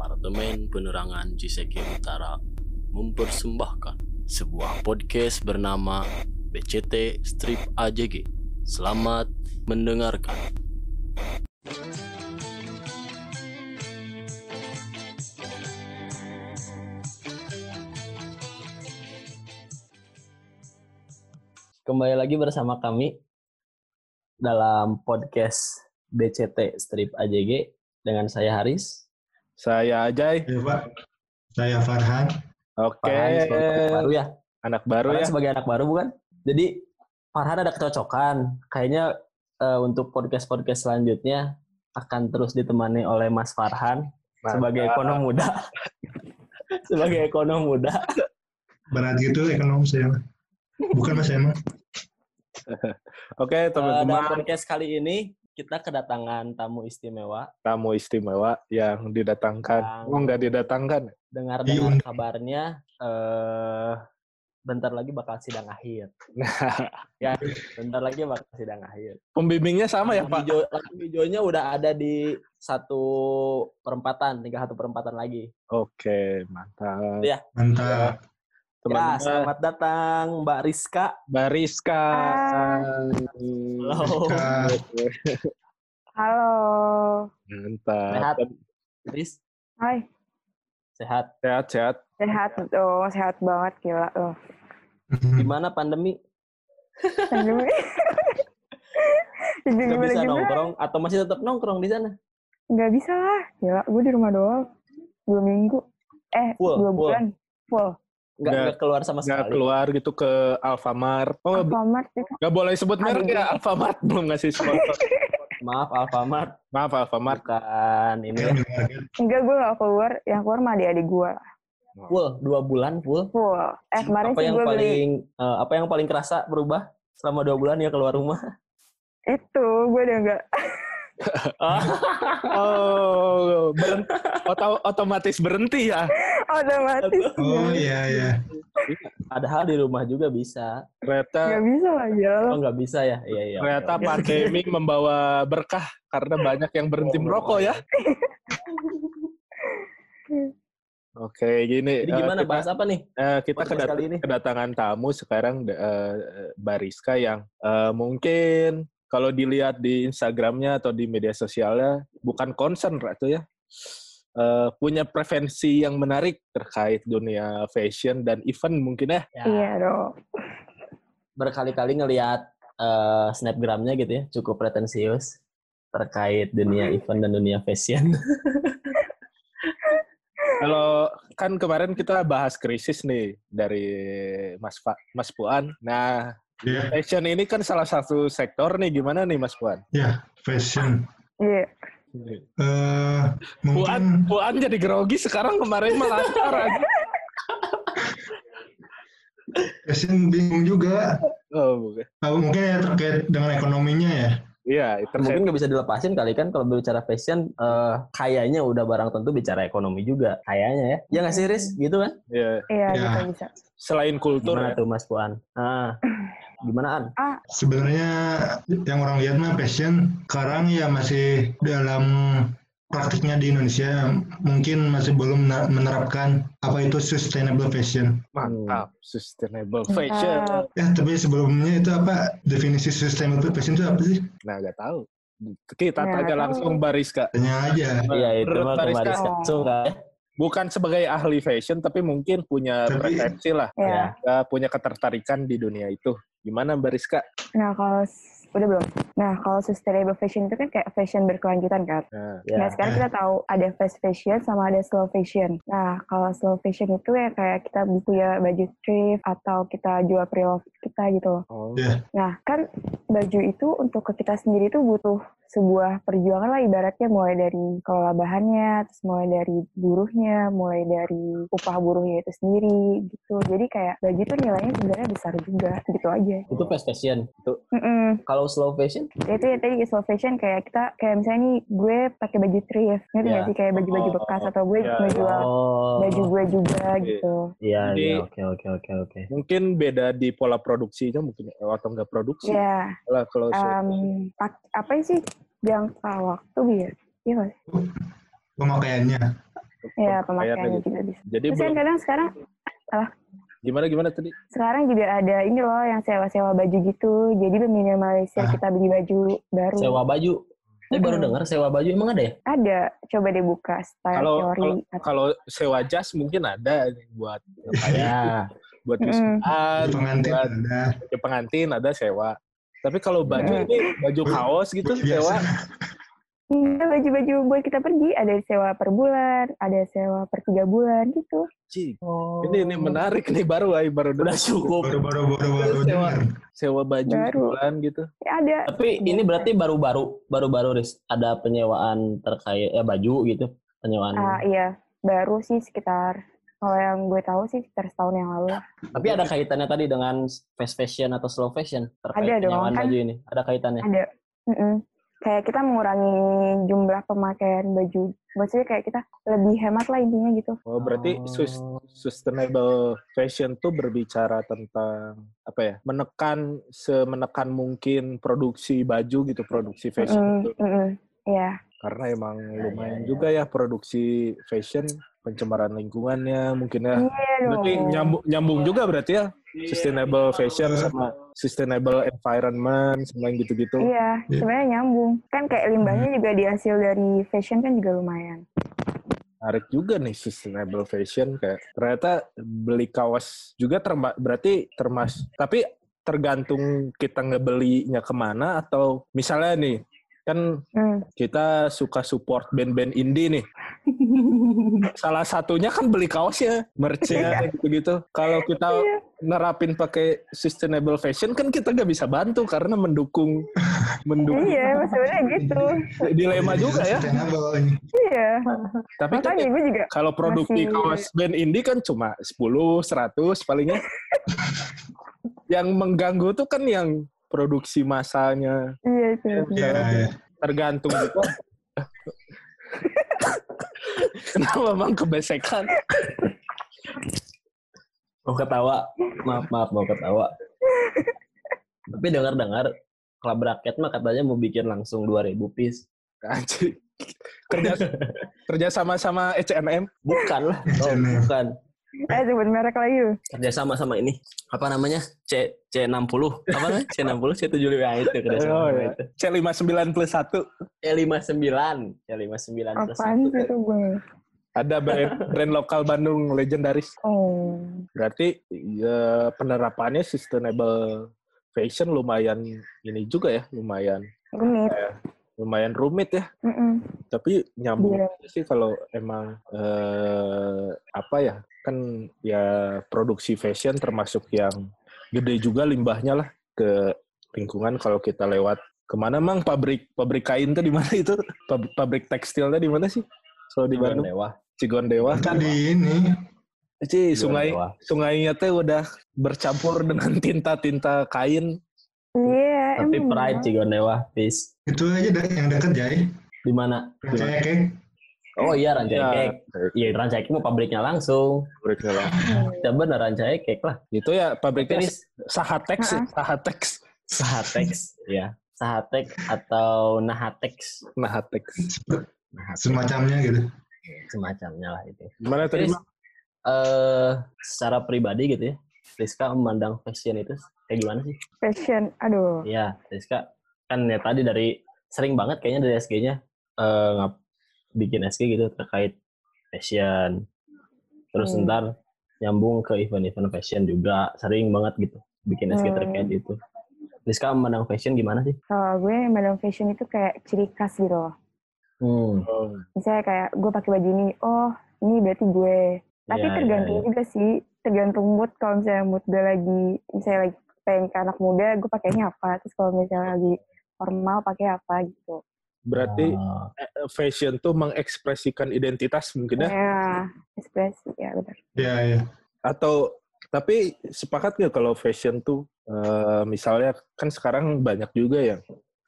Departemen Penerangan Ciseke Utara mempersembahkan sebuah podcast bernama BCT Strip AJG. Selamat mendengarkan. Kembali lagi bersama kami dalam podcast BCT Strip AJG dengan saya Haris. Saya Ajay. Ya, Pak. Saya Farhan. Oke. Farhan anak baru ya. Anak baru Farhan ya. sebagai anak baru bukan? Jadi Farhan ada kecocokan. Kayaknya eh, untuk podcast-podcast selanjutnya akan terus ditemani oleh Mas Farhan sebagai ekonom muda. sebagai ekonom muda. Berat gitu ekonom saya. Bukan mas emang. Oke, teman-teman, podcast kali ini kita kedatangan tamu istimewa. tamu istimewa yang didatangkan. Yang- Oh, nggak didatangkan. Dengar-dengar Diundang. kabarnya eh bentar lagi bakal sidang akhir. ya, bentar lagi bakal sidang akhir. Pembimbingnya sama ya, Pak? hijau- lampu hijaunya udah ada di satu perempatan, tinggal satu perempatan lagi. Oke, mantap. Iya. Mantap. Ya, Teman-teman, selamat datang Mbak Rizka. Bariska. Halo. Halo. Mantap. Sehat? Riz, Hai. sehat. Sehat, sehat. Sehat tuh, sehat banget gila tuh. Gimana pandemi? Pandemi. Jadi Gak gimana bisa gimana? nongkrong atau masih tetap nongkrong di sana? Nggak bisa lah. Gila, gue di rumah doang. Dua minggu. Eh, Full, dua full. bulan. Full. Nggak, Nggak- nggak keluar sama Nggak sekali. keluar gitu ke Alfamart. Oh, nggak- Alfamart itu. nggak boleh sebut merek ya. Alfamart belum ngasih sponsor. Maaf Alfamart, Maaf, Alfamart. bukan ini ya. Kan. Enggak, gue nggak keluar. Yang keluar mah adik-adik gue. Full, dua bulan full. Full. Eh, kemarin apa sih yang gue beli paling eh, apa yang paling kerasa berubah selama dua bulan ya keluar rumah? itu. Gue udah nggak. Oh, berhenti, oto- otomatis berhenti ya. Otomatis. Oh iya iya. Padahal di rumah juga bisa. Ternyata Nggak bisa lah, gila. Oh nggak bisa ya? Iya iya. Ternyata oke. pandemi membawa berkah karena banyak yang berhenti Oh, merokok ya. Oke, gini. Jadi eh, gimana kita, bahas apa nih? eh, kita kedat- kali ini? kedatangan tamu sekarang eh, Bariska yang eh, mungkin kalau dilihat di Instagramnya atau di media sosialnya bukan concern Ratu ya. Eh, punya preferensi yang menarik terkait dunia fashion dan event mungkin ya. Ya, Iya dong. Berkali-kali ngelihat eh, snapgramnya gitu ya, cukup pretensius terkait dunia event dan dunia fashion. Kalau kan kemarin kita bahas krisis nih dari Mas Fa Mas Puan. Nah, Iya. fashion ini kan salah satu sektor nih. Gimana nih Mas Puan? Ya fashion. Iya. Eh Puan, mungkin Puan jadi grogi sekarang kemarin malah lancar aja. fashion bingung juga. Oh, bukan. Oh, mungkin ya terkait dengan ekonominya ya. Iya, terkait Mungkin nggak bisa dilepasin kali kan kalau bicara fashion, eh, kayaknya udah barang tentu bicara ekonomi juga. Kayaknya ya. Ya nggak sih, Riz? Gitu kan? ya, Iya, Ya. bisa bisa. selain kultur Gimana ya. tuh Mas Puan? Ah, gimana An? Sebenarnya yang orang lihat mah fashion sekarang ya masih dalam praktiknya di Indonesia mungkin masih belum menerapkan apa itu sustainable fashion. Mantap, sustainable Mantap. fashion. Ya tapi sebelumnya itu apa definisi sustainable fashion itu apa sih? Nah, nggak tahu. Kita Nggak tanya langsung Bariska. Tanya aja. Iya, itu mah Bariska, langsung kan. ya. bukan sebagai ahli fashion, tapi mungkin punya Tapi- preferensi lah, Iya. ya, punya ketertarikan di dunia itu. Gimana Bariska? Nah, kalau udah belum? Nah, kalau sustainable fashion itu kan kayak fashion berkelanjutan kan? Nah, Ya. Nah, sekarang kita tahu ada fast fashion sama ada slow fashion. Nah, kalau slow fashion itu ya kayak kita punya baju thrift atau kita jual pre-love kita gitu loh. oh, Ya. Nah, kan baju itu untuk ke kita sendiri itu butuh sebuah perjuangan lah ibaratnya mulai dari kelola bahannya, terus mulai dari buruhnya, mulai dari upah buruhnya itu sendiri gitu. Jadi kayak baju itu nilainya sebenarnya besar juga gitu aja. Itu fast fashion. Itu Mm-mm. kalau slow fashion? Ya itu ya tadi slow fashion kayak kita kayak misalnya nih gue pakai baju thrift, ngerti Ya. nggak sih kayak baju-baju Oh, bekas atau gue ya. ngejual Oh. baju gue juga Oke. gitu. Iya, iya, oke, oke, oke, oke. mungkin beda di pola produksinya mungkin atau enggak produksi Ya, lah kalau em, pak- apa sih jangka waktu biar? Iya sih? Pemakaiannya. Ya, Pemakaiannya juga bisa. Jadi Terus kan belum, kadang sekarang gimana gimana tadi? sekarang juga ada ini loh yang sewa-sewa baju gitu. Jadi meminimalisir Ah. kita beli baju baru. Sewa baju. Saya baru dengar sewa baju emang ada ya? Ada. Coba deh buka style Kalau teori. kalau sewa jas mungkin ada buat Ya. buat Di pengantin buat ada. ke pengantin ada sewa. Tapi kalau baju Mm. ini baju kaos gitu sewa. Enggak, baju-baju buat kita pergi. Ada sewa per bulan, ada sewa per tiga bulan gitu. Cik, Oh. ini ini menarik nih baru ay baru Udah cukup. Baru-baru baru-baru Sewa. dengar. sewa baju Baru. sebulan gitu. Ya, ada. Tapi ini berarti baru-baru, baru-baru Riz. Ada penyewaan terkait ya baju gitu, penyewaan. Ah, iya, baru sih sekitar kalau yang gue tahu sih sekitar setahun yang lalu. Tapi ada kaitannya tadi dengan fast fashion atau slow fashion terkait Ada dong, kan. baju ini. Ada kaitannya. Ada. Mm-mm. Kayak kita mengurangi jumlah pemakaian baju. Maksudnya kayak kita lebih hemat lah intinya gitu. Oh, berarti sus- sustainable fashion tuh berbicara tentang apa ya? Menekan semenekan mungkin produksi baju gitu, produksi fashion Mm, itu. mm-mm. Iya. Karena emang Ya, lumayan ya, ya. juga ya produksi fashion, pencemaran lingkungannya mungkin ya. Iya. Berarti nyambung, nyambung juga berarti ya sustainable fashion sama sustainable environment sama yang gitu-gitu. Iya, Iya. sebenarnya nyambung. Kan kayak limbahnya juga dihasil dari fashion kan juga lumayan. Menarik juga nih sustainable fashion kayak ternyata beli kaos juga terma berarti termas tapi tergantung kita ngebelinya ke mana atau misalnya nih kan Hmm. kita suka support band-band indie nih salah satunya kan beli kaosnya merchnya gitu-gitu kalau kita nerapin pakai sustainable fashion kan kita nggak bisa bantu karena mendukung mendukung iya, sebenarnya gitu. dilema juga ya. Iya. tapi kan gue juga Kalau produksi Masih- kaos band indie kan cuma 10, 100 palingnya. yang mengganggu tuh kan yang produksi masanya iya itu. Iya, iya. tergantung gitu. Kenapa bang kebesekan? Mau ketawa. Maaf, maaf mau ketawa. Tapi dengar-dengar klub rakyat mah katanya mau bikin langsung 2000 piece. Anjir. Kerja kerja sama sama H&M. Bukan lah. Oh, bukan. Eh, sebut merek lagi. Kerja sama sama ini. Apa namanya? C C60. Apa namanya? C60, C75 ya itu kerja sama Oh, sama ya. itu. C59 plus 1. C59. C59 plus Apaan itu gue? Ada brand, brand lokal Bandung legendaris. Oh. Berarti ya, penerapannya sustainable fashion lumayan ini juga ya, lumayan Rumit. Lumayan rumit ya. Mm-mm. Tapi nyambung Iya. aja sih kalau emang eh, apa ya kan ya produksi fashion termasuk yang gede juga limbahnya lah ke lingkungan kalau kita lewat ke mana mang pabrik pabrik kain tuh di mana itu Pab- pabrik tekstilnya di mana sih? Kalau di Bandung Dewa. Cigondewa kan di ini. Ci, sungai Dewa. sungainya teh udah bercampur dengan tinta-tinta kain. Iya, Tapi Pride. Cigondewa, peace. Itu aja yang deket Jai. Di mana? Rancaya Cake. Oh iya Rancai Ya, Cake. Iya Rancai Cake mau pabriknya langsung. pabriknya lah. Ya bener Rancai Cake lah. Itu ya pabriknya Tapi Sahatex, ya, Sahatex, Sahatex ya. Sahatex atau Nahatex. Nahatex. Nahatex. Semacamnya gitu. Semacamnya lah itu. Gimana tadi? Eh secara pribadi gitu ya, Rizka memandang fashion itu kayak gimana sih? Fashion, aduh. Iya, Rizka kan ya tadi dari sering banget kayaknya dari SG-nya eh ngap bikin SG gitu terkait fashion. Terus Hmm. ntar nyambung ke event-event fashion juga sering banget gitu bikin SG Hmm. terkait itu. Rizka memandang fashion gimana sih? Kalau gue madam fashion itu kayak ciri khas gitu loh. Hmm. Oh, Misalnya kayak gue pakai baju ini, oh ini berarti gue. Tapi Iya, tergantung iya, iya. juga sih, tergantung mood. Kalau misalnya mood gue lagi, misalnya lagi pengen ke anak muda, gue pakainya apa. Terus kalau misalnya lagi formal, pakai apa gitu. berarti Ah, eh, fashion tuh mengekspresikan identitas mungkin ya? Ya, ekspresi, ya benar. Iya, iya. Atau tapi sepakat nggak kalau fashion tuh eh, misalnya kan sekarang banyak juga yang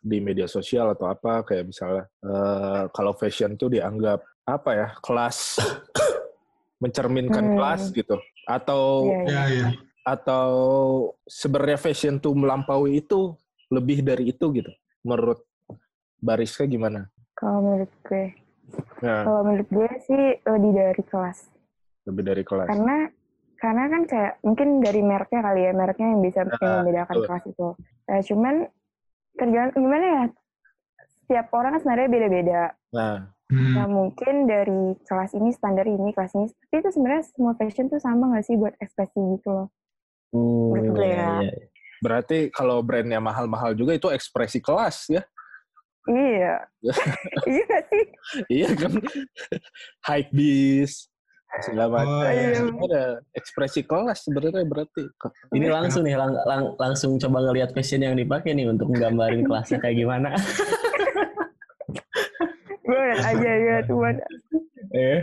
di media sosial atau apa kayak misalnya eh, kalau fashion tuh dianggap apa ya kelas mencerminkan Hmm. kelas gitu atau Iya, iya. Atau sebenarnya fashion tuh melampaui itu lebih dari itu gitu menurut Bariska gimana? Kalau menurut gue, Nah, Kalau menurut gue sih lebih dari kelas. lebih dari kelas. Karena karena kan kayak mungkin dari mereknya kali ya, mereknya yang bisa Nah, yang membedakan betul. kelas itu. Eh, cuman kerjaan gimana ya? Setiap orang kan sebenarnya beda-beda. Nah, Hmm. Nah mungkin dari kelas ini standar ini, kelas ini. Tapi itu sebenarnya semua fashion tuh sama nggak sih buat ekspresi gitu loh. Hmm, iya, ya. iya. berarti kalau brandnya mahal-mahal juga itu ekspresi kelas ya? Iya. iya nggak sih? iya kan? Hype beast segala macam. Oh, iya. Ada ekspresi kelas sebenarnya berarti. Ini langsung nih, lang- lang- langsung coba ngelihat fashion yang dipakai nih untuk nggambarin kelasnya kayak gimana. Gue aja ya tuan. eh,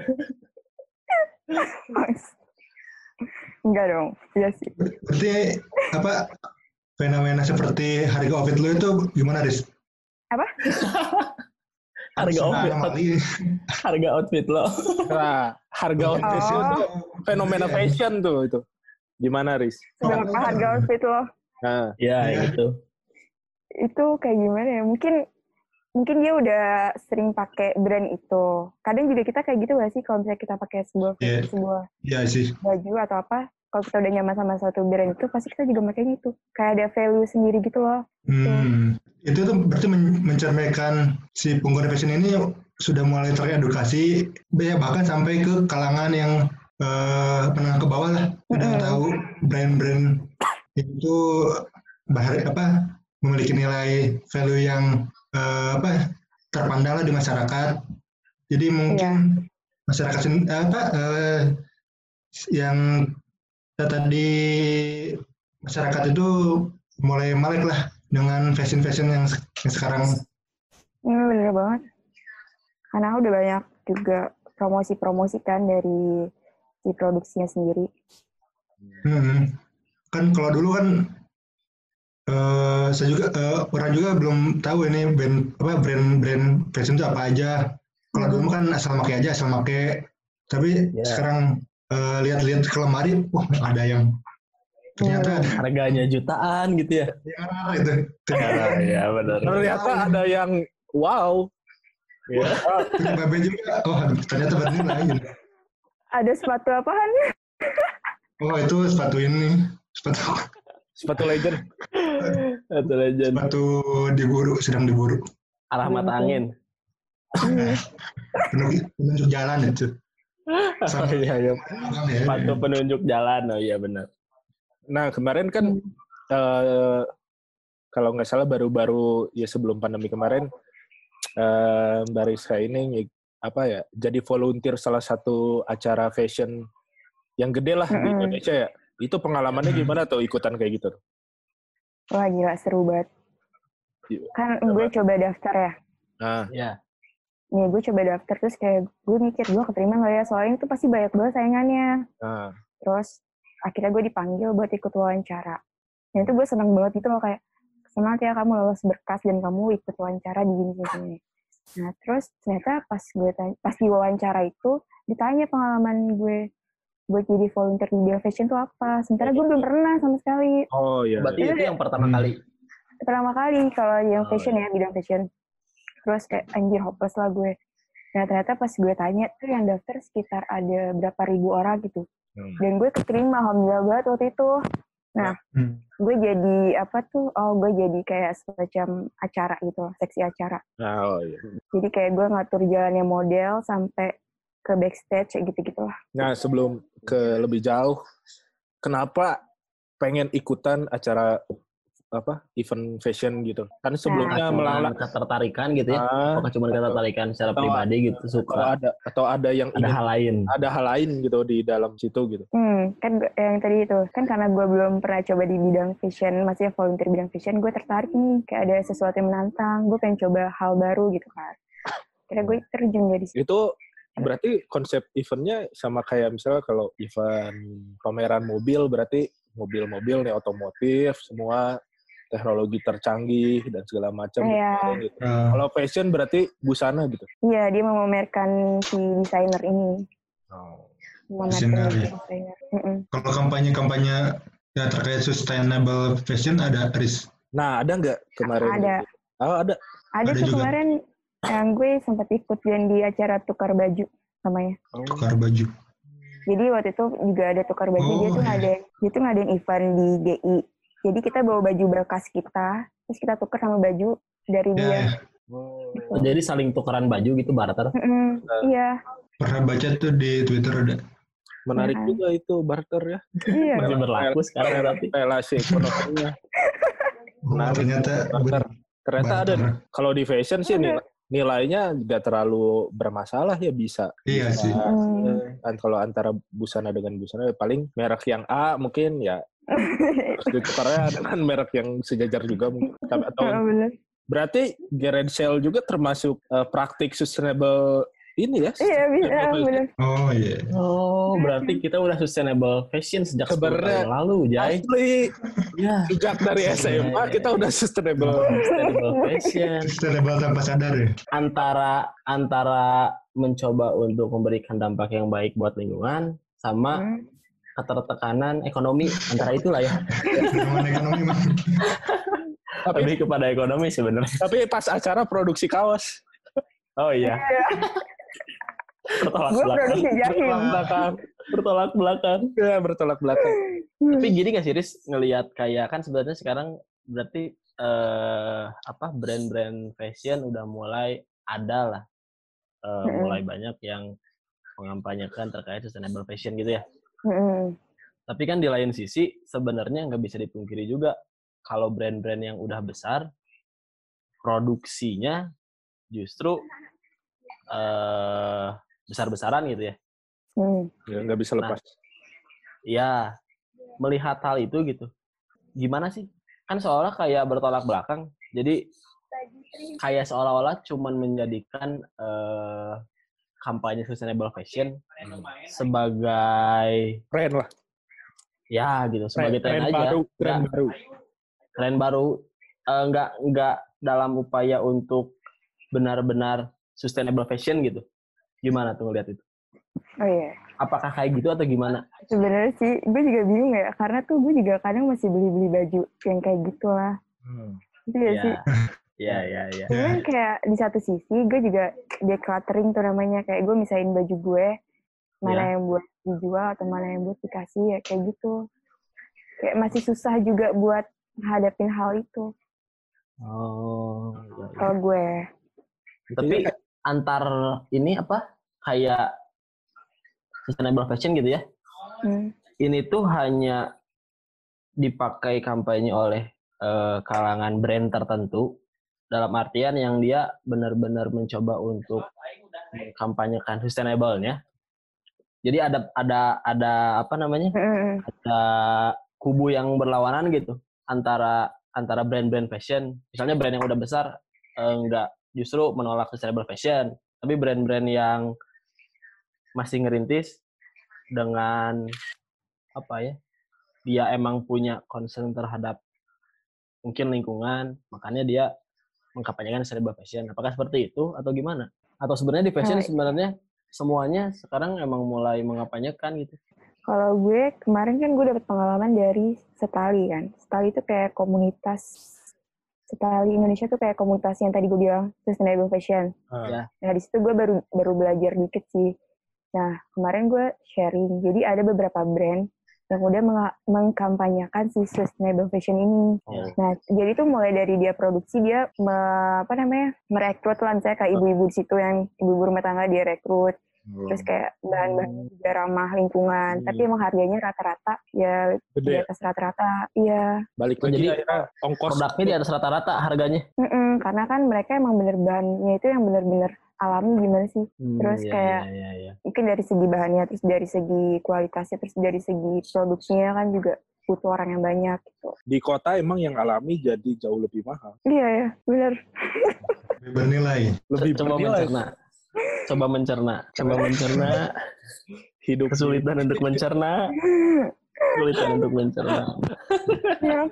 Enggak dong. Iya sih. Berarti apa fenomena seperti harga outfit lu itu gimana, Riz? harga outfit, harga outfit lo. Nah, harga outfit Oh. itu fenomena Iya. fashion tuh itu. Gimana, Riz? Seberapa harga outfit lo? Nah, Ya, Iya. gitu. Itu kayak gimana ya? Mungkin mungkin dia udah sering pakai brand itu. Kadang juga kita kayak gitu gak sih kalau misalnya kita pakai sebuah Iya. sebuah Iya sih. baju atau apa, kalau kita udah nyaman sama satu brand itu, pasti kita juga makanya itu. Kayak ada value sendiri gitu loh. Hmm. Itu tuh berarti men- mencerminkan si pengguna fashion ini sudah mulai teredukasi, ya bahkan sampai ke kalangan yang eh, menengah ke bawah lah, udah Mm-mm. tahu brand-brand itu bahari apa memiliki nilai value yang eh, apa terpandang lah di masyarakat. Jadi mungkin masyarakat sen- apa eh, yang tadi masyarakat itu mulai melek lah dengan fashion-fashion yang, yang sekarang Ini bener banget. Karena udah banyak juga promosi-promosikan dari si produksinya sendiri. Hmm. Kan kalau dulu kan eh saya juga eh, orang juga belum tahu ini brand apa brand-brand fashion itu apa aja. Kalau Hmm. dulu kan asal pakai aja, asal pakai. Tapi Ya. sekarang eh, lihat-lihat ke lemari, wah ada yang ternyata ada Harganya jutaan gitu ya. yang arah itu. Ah, ya benar. ternyata ada yang wow. Ya. Punya babe juga, oh ternyata bernilai. gitu. Ada sepatu apaan? Oh itu sepatu ini, sepatu Sepatu legend. Satu legend. sepatu diburu, sedang diburu. Arah mata angin. Penunjuk, penunjuk jalan itu. Sama Iya, iya. abang ya. Sepatu penunjuk jalan. Oh iya benar. Nah, kemarin kan eh, kalau nggak salah baru-baru ya sebelum pandemi kemarin eh Mbak Rizka ini apa ya jadi volunteer salah satu acara fashion yang gede lah di. Indonesia ya. Itu pengalamannya gimana tuh ikutan kayak gitu? Wah gila seru banget. Iya. Kan gue coba daftar ya. Nah, Ya. Nih gue coba daftar terus kayak gue mikir gue keterima nggak ya soalnya itu pasti banyak banget saingannya. nah, Terus akhirnya gue dipanggil buat ikut wawancara. Dan itu gue seneng banget gitu loh kayak semangat ya kamu lolos berkas dan kamu ikut wawancara di gini. gini." Nah terus ternyata pas gue tanya, pas di wawancara itu ditanya pengalaman gue buat jadi volunteer di bidang fashion itu apa. Sementara gue belum pernah sama sekali. oh iya. Berarti iya. itu yang pertama Hmm. kali. pertama kali kalau yang Oh, fashion ya bidang fashion terus kayak anjir hopeless lah gue nah ternyata pas gue tanya tuh yang daftar sekitar ada berapa ribu orang gitu Hmm. dan gue keterima alhamdulillah banget waktu itu nah Hmm. gue jadi apa tuh oh gue jadi kayak semacam acara gitu seksi acara Nah, oh iya. jadi kayak gue ngatur jalannya model sampai ke backstage gitu gitulah Nah, sebelum ke lebih jauh, kenapa pengen ikutan acara apa event fashion gitu? Kan sebelumnya Cuman melanglang ketertarikan gitu ya. Ah, Apakah cuma ketertarikan secara Atau- pribadi gitu atau suka ada atau ada yang ada ingin- hal lain. ada hal lain gitu di dalam situ gitu. Hmm, kan yang tadi itu kan karena gue belum pernah coba di bidang fashion, maksudnya volunteer bidang fashion, gue tertarik nih kayak ada sesuatu yang menantang, gue pengen coba hal baru gitu kan. Kira gue terjun jadi situ. Itu berarti konsep eventnya sama kayak misalnya kalau event pameran mobil berarti mobil-mobil nih otomotif semua teknologi tercanggih dan segala macam Iya. gitu. Eh, Kalau fashion berarti busana gitu. Iya, dia mau memamerkan si desainer ini, memamerkan Desainer, ya. kalau kampanye-kampanye yang terkait sustainable fashion ada Riz. Nah, ada nggak kemarin? Ada. Oh, ada. Ada, Ada tuh juga. kemarin Yang gue sempat ikut dan di acara tukar baju namanya. Tukar baju. Jadi waktu itu juga ada tukar baju, dia Oh, tuh iya. ngadain, dia tuh ngadain event di GI. Jadi kita bawa baju bekas kita, terus kita tukar sama baju dari Ya, dia. ya. Oh, jadi saling tukeran baju gitu barter. Mm-mm, iya, pernah baca tuh di Twitter ada. Menarik Nah. juga itu barter ya. iya. Masih berlaku sekarang berarti. Relasi ekonominya. Oh, Menarik. ternyata Barter. Ternyata ada kalau di fashion sih nilai, nilainya nggak terlalu bermasalah ya bisa. Iya bisa, sih. Hmm. kan kalau antara busana dengan busana ya paling merek yang A mungkin ya harus ditukarnya dengan merek yang sejajar juga mungkin. Tapi- atau bener. berarti garage sale juga termasuk eh, praktik sustainable ini ya? Iya, bisa, bener. Oh iya. Oh, berarti kita udah sustainable fashion sejak 10 Sebenarnya- tahun lalu, Jai. Asli Ya, sejak dari SMA kita udah sustainable. sustainable fashion. Sustainable tanpa sadar ya. Antara antara mencoba untuk memberikan dampak yang baik buat lingkungan sama Hmm. ketertekanan ekonomi antara itulah ya. Ekonomi mah. Tapi Lebih kepada ekonomi sebenarnya. tapi pas acara produksi kaos Oh iya. Bertolak Gue belakang. bertolak belakang, Bertolak belakang. ya bertolak belakang. Tapi gini gak sih, Riz? Ngelihat kayak kan sebenarnya sekarang berarti eh, apa brand-brand fashion udah mulai ada lah. Eh, Mm-mm. mulai banyak yang mengampanyekan terkait sustainable fashion gitu ya. Mm-mm. Tapi kan di lain sisi sebenarnya nggak bisa dipungkiri juga kalau brand-brand yang udah besar produksinya justru eh besar-besaran gitu ya. Hmm. Ya, nggak bisa lepas. Ya, melihat hal itu gitu. Gimana sih? Kan seolah kayak bertolak belakang. Jadi kayak seolah-olah cuman menjadikan eh, kampanye sustainable fashion sebagai Keren lah. ya gitu sebagai tren, aja baru, tren Nggak- baru. tren baru eh, nggak nggak dalam upaya untuk benar-benar sustainable fashion gitu gimana tuh ngeliat itu Oh iya. apakah kayak gitu atau gimana Sebenarnya sih, gue juga bingung ya, karena tuh gue juga kadang masih beli-beli baju yang kayak gitulah. Itu ya sih. ya ya ya Ya. Cuman kayak di satu sisi gue juga decluttering tuh namanya kayak gue misahin baju gue mana Ya. yang buat dijual atau mana yang buat dikasih ya kayak gitu. Kayak masih susah juga buat hadapin hal itu oh iya, iya. kalau gue. tapi antar ini apa kayak sustainable fashion gitu ya Hmm. ini tuh hanya dipakai kampanye oleh eh, kalangan brand tertentu dalam artian yang dia benar-benar mencoba untuk mengkampanyekan sustainable-nya. Jadi ada ada ada apa namanya? Mm-mm. Ada kubu yang berlawanan gitu antara antara brand-brand fashion. Misalnya brand yang udah besar eh, nggak justru menolak sustainable fashion, tapi brand-brand yang masih ngerintis dengan apa ya dia emang punya concern terhadap mungkin lingkungan makanya dia mengkampanyekan sustainable fashion. Apakah seperti itu atau gimana? Atau sebenarnya di fashion Eh, sebenarnya semuanya sekarang emang mulai mengampanyekan gitu? Kalau gue kemarin kan gue dapet pengalaman dari Setali kan. Setali itu kayak komunitas Setali Indonesia tuh kayak komunitas yang tadi gue bilang sustainable fashion. Ya. Nah di situ gue baru baru belajar dikit sih. Nah kemarin gue sharing. Jadi ada beberapa brand yang udah menga- mengkampanyekan si sustainable fashion ini. Ya. Nah jadi tuh mulai dari dia produksi dia me- apa namanya merekrut lah misalnya kayak ibu-ibu di situ yang ibu-ibu rumah tangga dia rekrut terus kayak bahan-bahan juga ramah lingkungan Hmm. tapi emang harganya rata-rata ya di Gede. atas rata-rata iya Balik Oh, lagi jadi ongkos produknya di atas rata-rata harganya Mm-mm, karena kan mereka emang bener bahannya itu yang bener-bener alami gimana sih Terus iya, kayak- iya, iya, iya. mungkin dari segi bahannya terus dari segi kualitasnya terus dari segi produksinya kan juga butuh orang yang banyak gitu di kota emang yang alami jadi jauh lebih mahal. iya ya bener Lebih bernilai. Lebih coba bernilai. mencerna coba mencerna coba mencerna. Hidup kesulitan untuk mencerna. Kesulitan untuk mencerna. Ya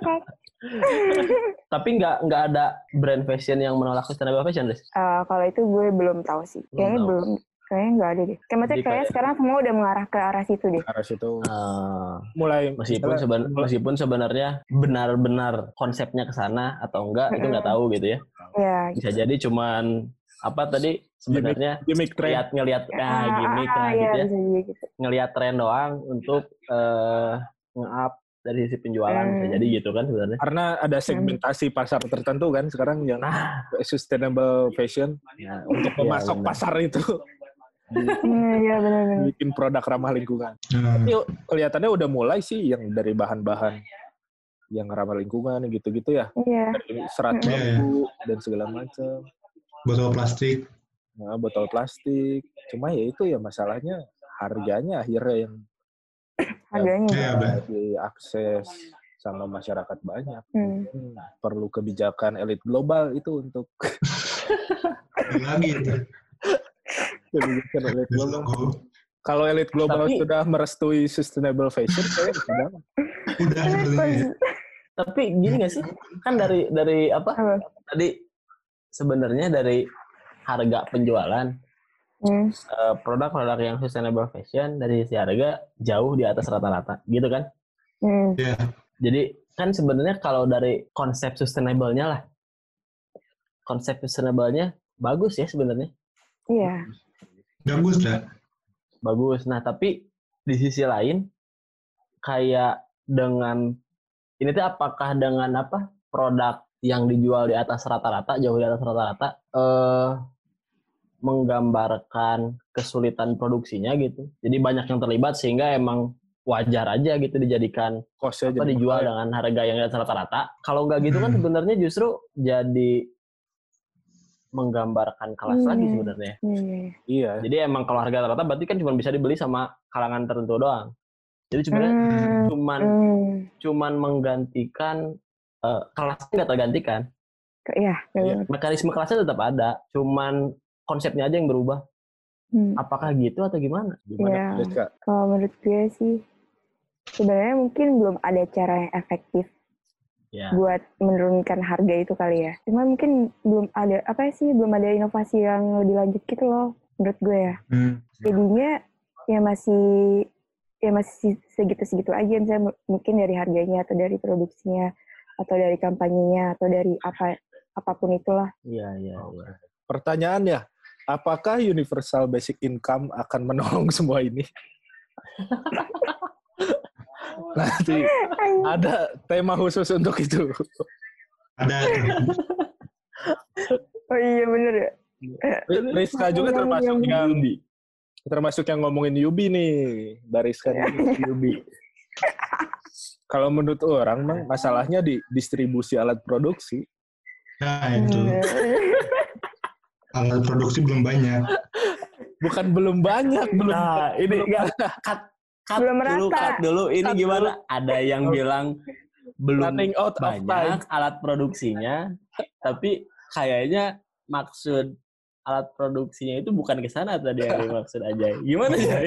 tapi nggak nggak ada brand fashion yang menolak sustainable fashion Riz? Eh, kalau itu gue belum tahu sih. Belum kayaknya tahu. belum kayaknya nggak ada deh. Kayak maksudnya Jadi kayaknya kayak- sekarang semua udah mengarah ke arah situ deh. Arah situ. Eh, mulai meskipun seben- meskipun sebenarnya benar-benar konsepnya ke sana atau enggak itu nggak tahu gitu ya. Ya bisa jadi cuman apa tadi sebenarnya Gimmick trend. lihat ngelihat Ah, ah, gimmick ah, iya, gitu ya gitu. ngelihat tren doang untuk eh nge-up dari sisi penjualan bisa Hmm. jadi gitu kan sebenarnya Karena ada segmentasi pasar tertentu kan sekarang yang nah sustainable fashion ya, untuk iya, memasok benar. pasar itu Hmm, Iya benar-benar. bikin produk ramah lingkungan. Nah, Tapi kelihatannya udah mulai sih yang dari bahan-bahan yang ramah lingkungan gitu-gitu ya. Iya. Dari serat Iya, iya. bambu dan segala macam. Botol plastik. Nah, botol plastik. Cuma ya itu ya masalahnya harganya akhirnya yang Harganya. Iya, Mbak. diakses sama masyarakat banyak. Hmm. Hmm, perlu kebijakan elit global itu untuk lagi itu. kebijakan elit global. Kalau elit global Tapi- sudah merestui sustainable fashion, saya sudah. Udah tapi gini gak sih kan dari dari Apa? tadi sebenarnya dari harga penjualan Hmm. eh, produk-produk yang sustainable fashion dari sisi harga jauh di atas rata-rata gitu kan Hmm. Ya, jadi kan sebenarnya kalau dari konsep sustainable-nya lah konsep sustainable-nya bagus ya sebenarnya Iya. bagus lah. bagus nah tapi di sisi lain kayak dengan ini tuh apakah dengan apa produk yang dijual di atas rata-rata jauh di atas rata-rata eh menggambarkan kesulitan produksinya gitu jadi banyak yang terlibat sehingga emang wajar aja gitu dijadikan Kosnya apa jadi dijual mahal. dengan harga yang di atas rata-rata kalau nggak gitu kan Hmm. sebenarnya justru jadi menggambarkan kelas lagi Hmm. sebenarnya Iya, iya. Jadi emang kalau harga rata berarti kan cuma bisa dibeli sama kalangan tertentu doang. Jadi sebenarnya Hmm. cuman Hmm. cuman menggantikan eh, kelasnya nggak tergantikan. Ke- Iya, benar. Mekanisme kelasnya tetap ada, cuman konsepnya aja yang berubah. Hmm. Apakah gitu atau gimana? Gimana, Iya. Deska? Kalau menurut gue sih, sebenarnya mungkin belum ada cara yang efektif Ya. buat menurunkan harga itu kali ya. Cuma mungkin belum ada apa sih, belum ada inovasi yang lebih lanjut gitu loh, menurut gue ya. Hmm. Jadinya ya masih ya masih segitu-segitu aja misalnya mu- mungkin dari harganya atau dari produksinya atau dari kampanyenya atau dari apa apa pun itulah. Iya, iya, iya. Pertanyaannya, apakah universal basic income akan menolong semua ini? Nanti ada tema khusus untuk itu. Ada. Oh iya bener ya. Rizka juga termasuk yang- termasuk yang ngomongin Yubi nih, Bariska nih, Yubi. Kalau menurut orang, Bang, masalahnya di distribusi alat produksi. Nah, itu. Hmm. Alat produksi belum banyak. Bukan belum banyak, belum Nah, ini belum nggak ada. cut cut Belum dulu, merata. cut dulu. Ini Cut gimana? Ada yang Oh. bilang belum running out banyak alat produksinya, tapi kayaknya maksud alat produksinya itu bukan ke sana tadi yang dimaksud aja. Gimana ya?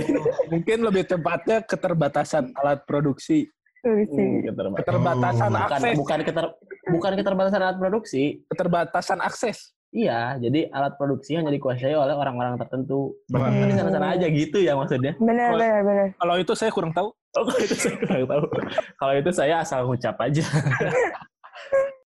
Mungkin lebih tepatnya keterbatasan alat produksi. Hmm, keterba- Keterbatasan bukan akses. bukan keter bukan keterbatasan alat produksi. Keterbatasan akses. Iya, jadi alat produksi hanya dikuasai oleh orang-orang tertentu. Wah. Di sana-sana aja gitu ya maksudnya. Benar, benar, benar. Kalau itu saya kurang tahu. Oh, kalau itu saya kurang tahu. Kalau itu saya asal ngucap aja.